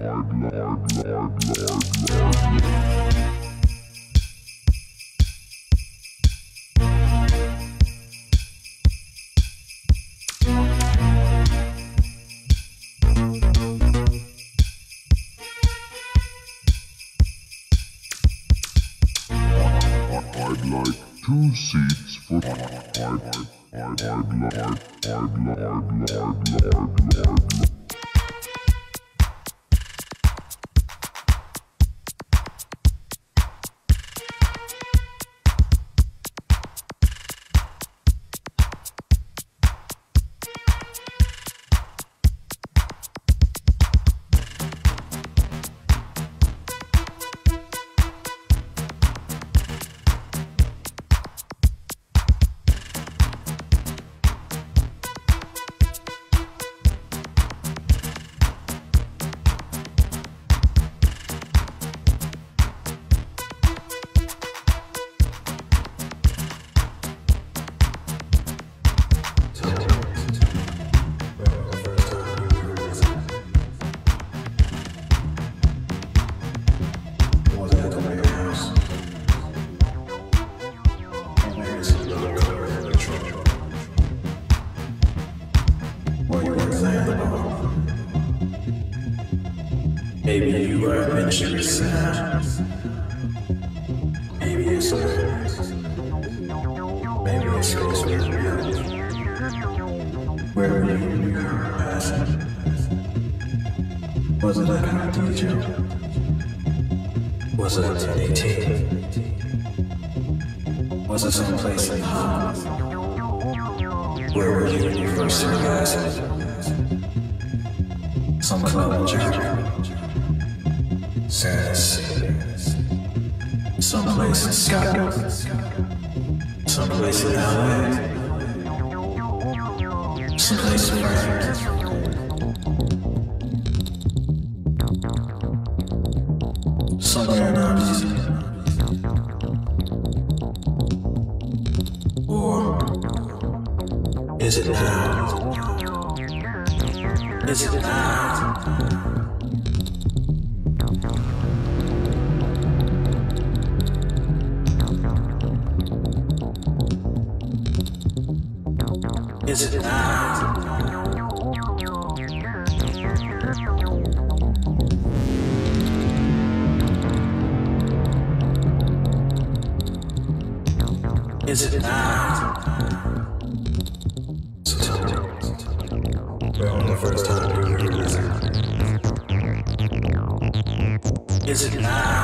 I'd like adventures. is not.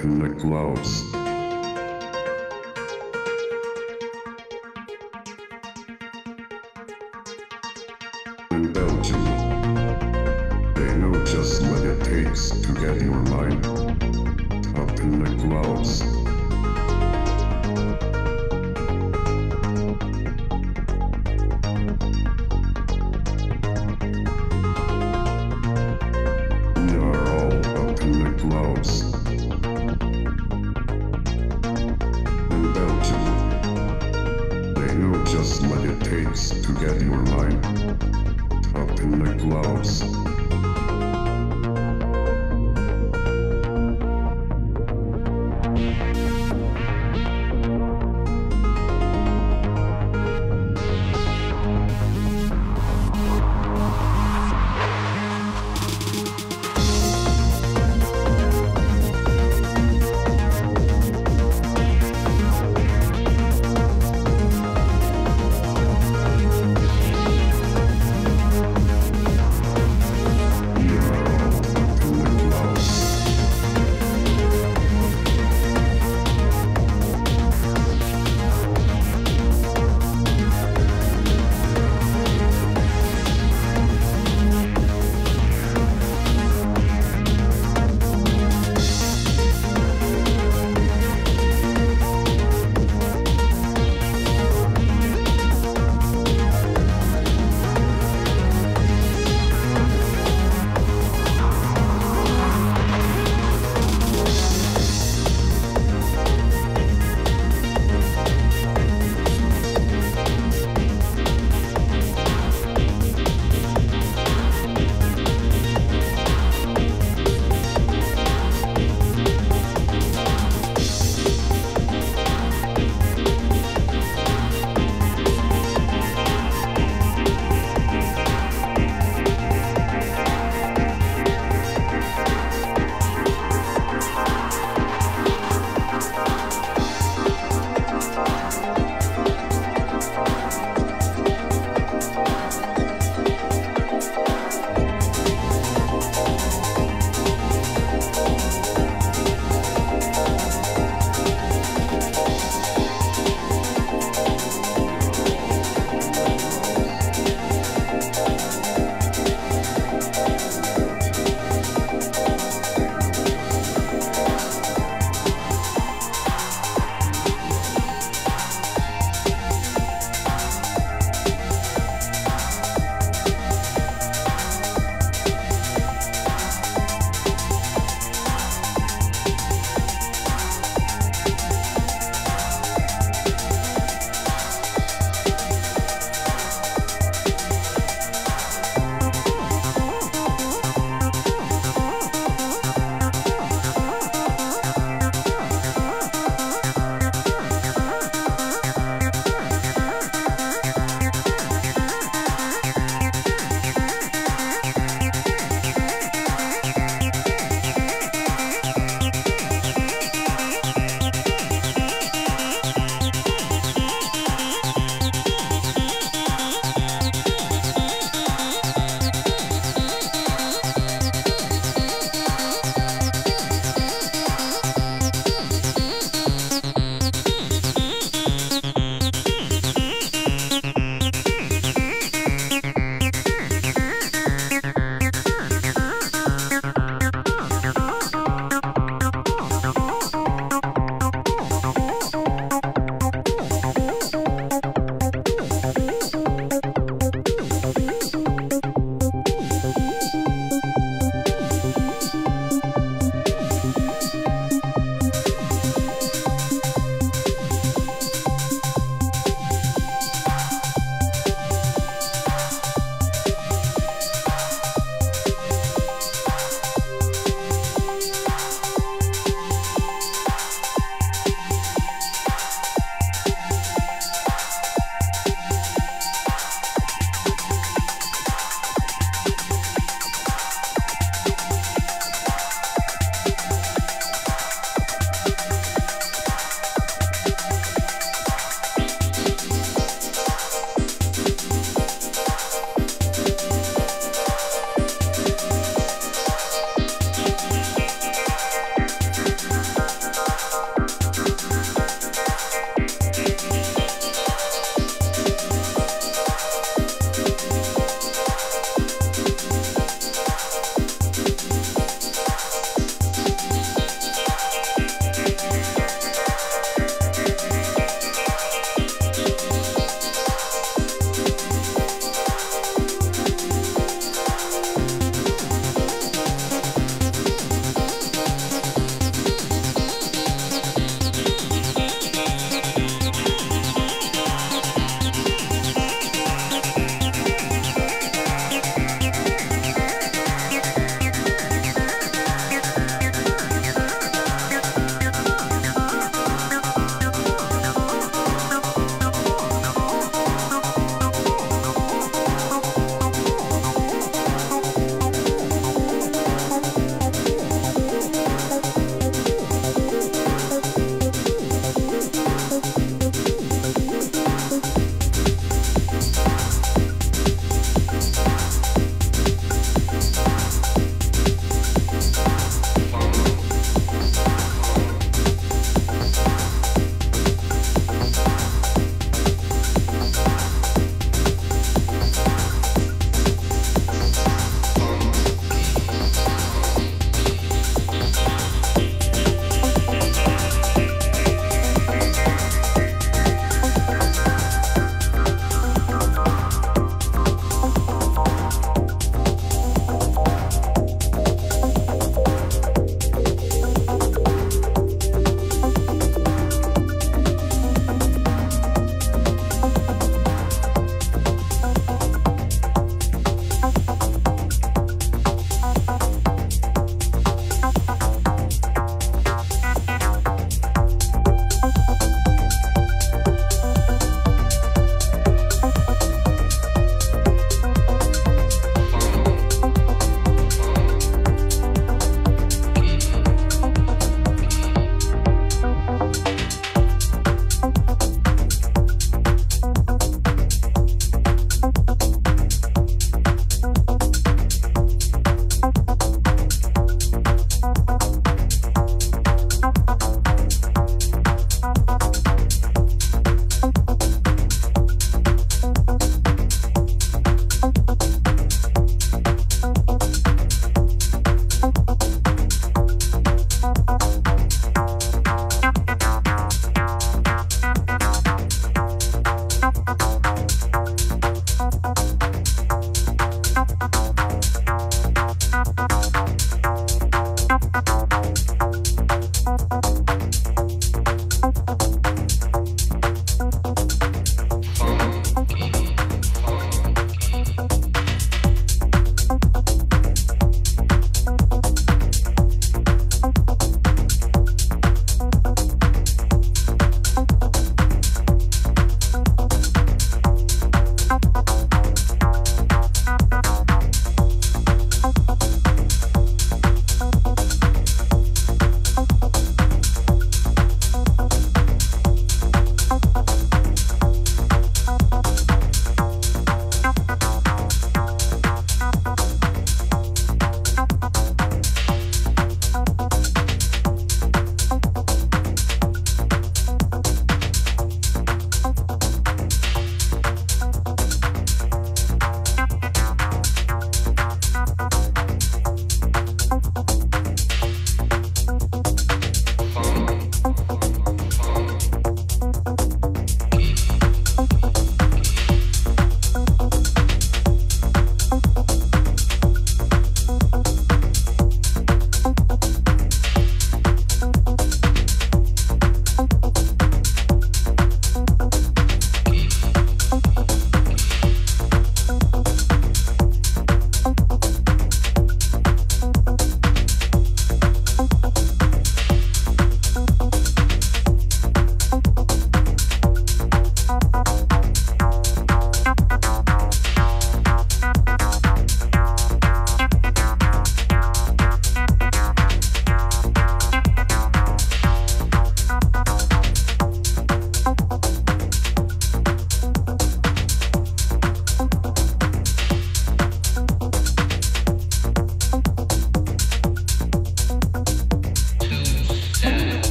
in the close.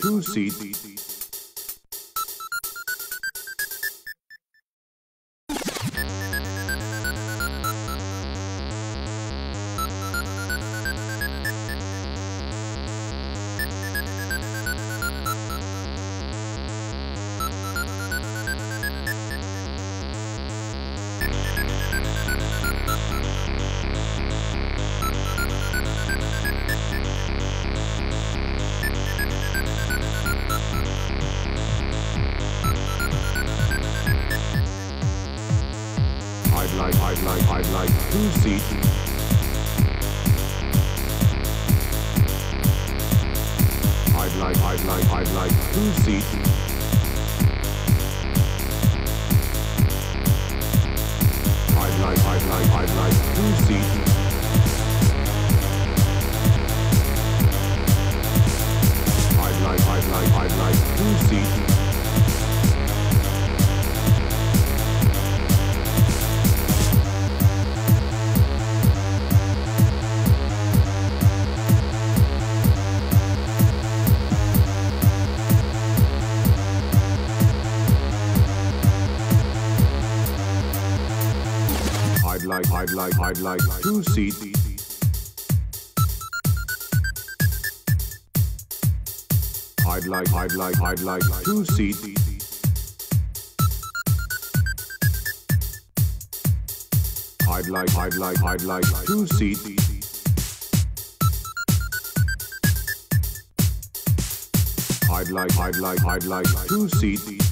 Two seats like, I'd like two seats. I'd like, I'd like, I'd like two seats. I'd like, I'd like, I'd like two seats. I'd like, I'd like, I'd like two seats.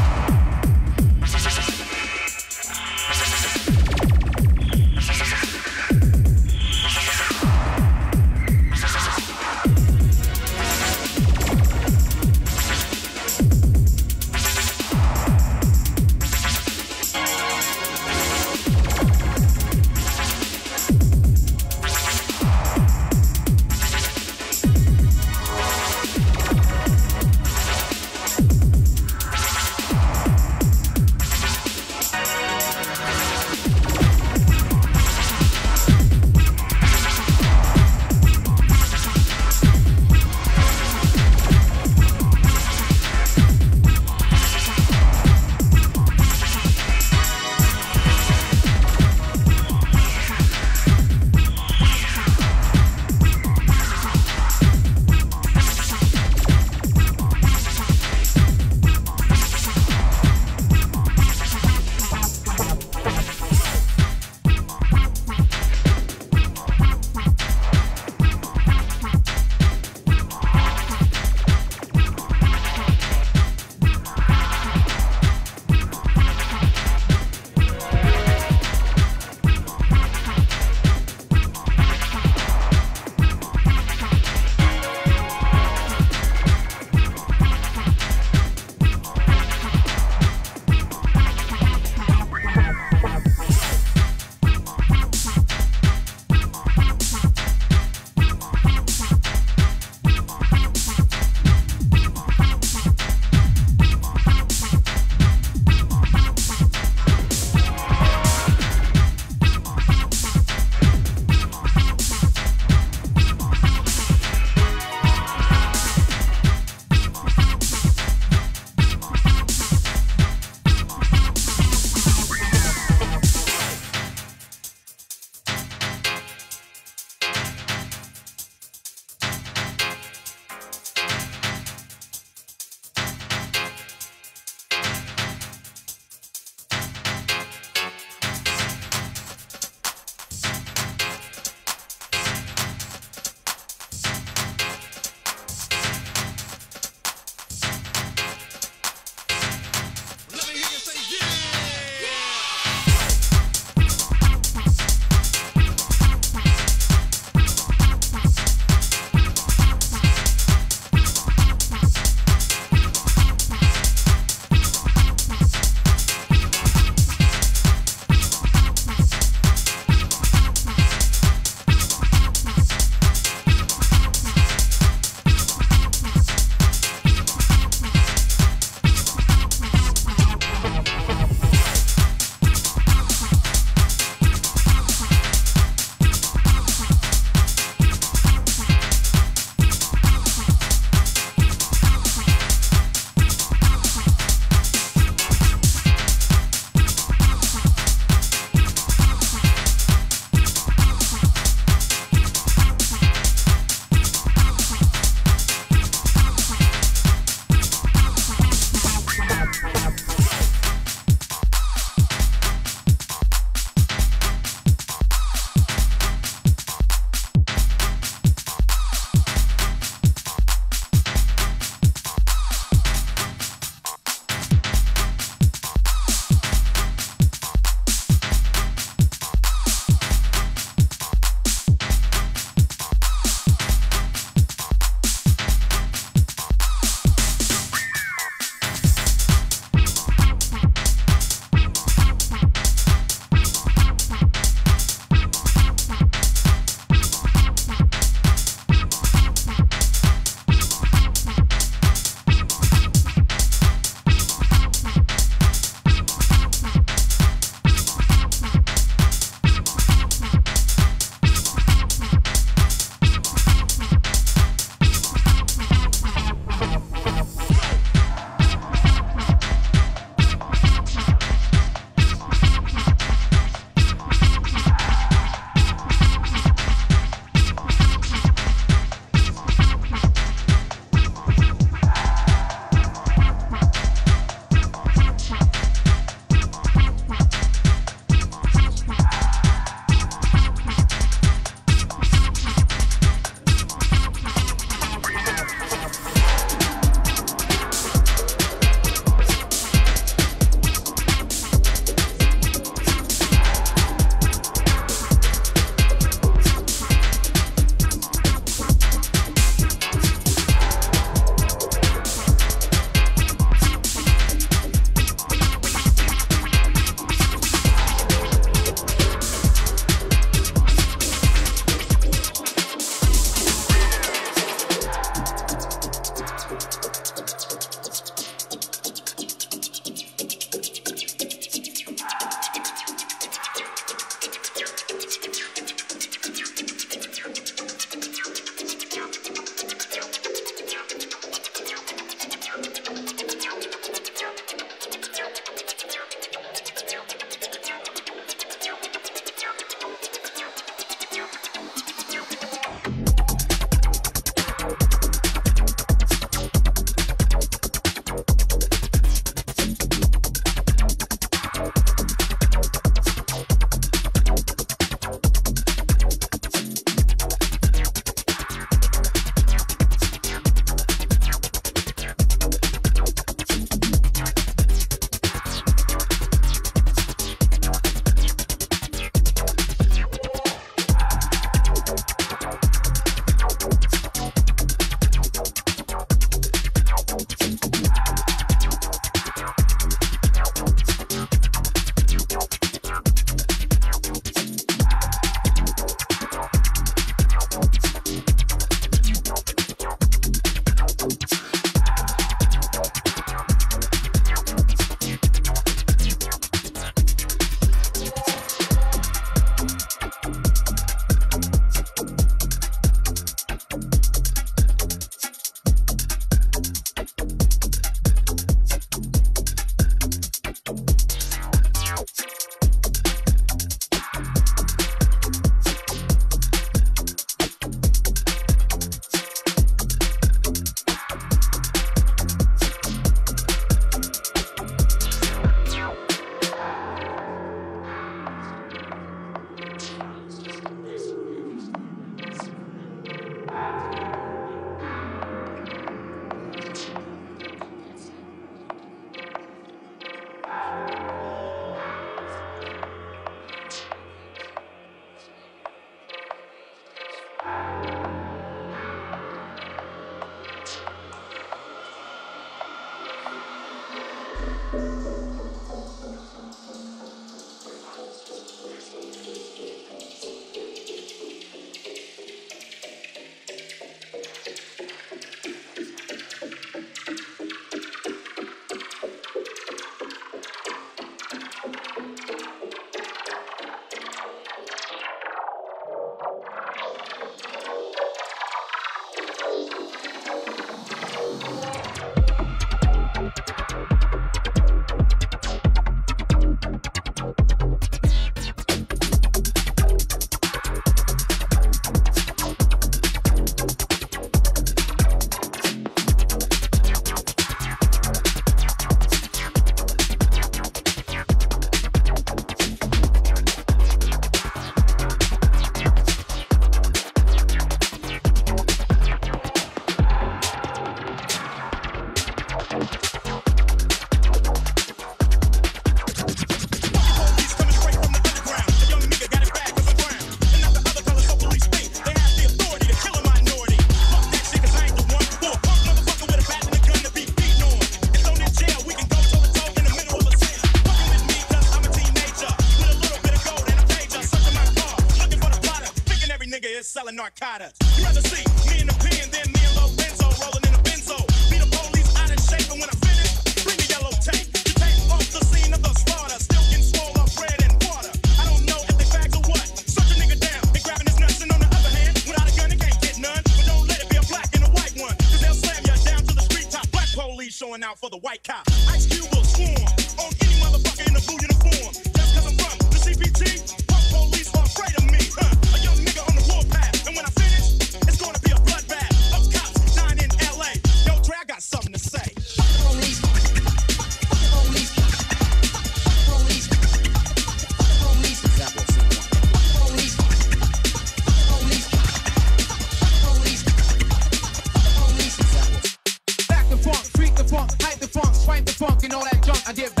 I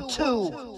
212. From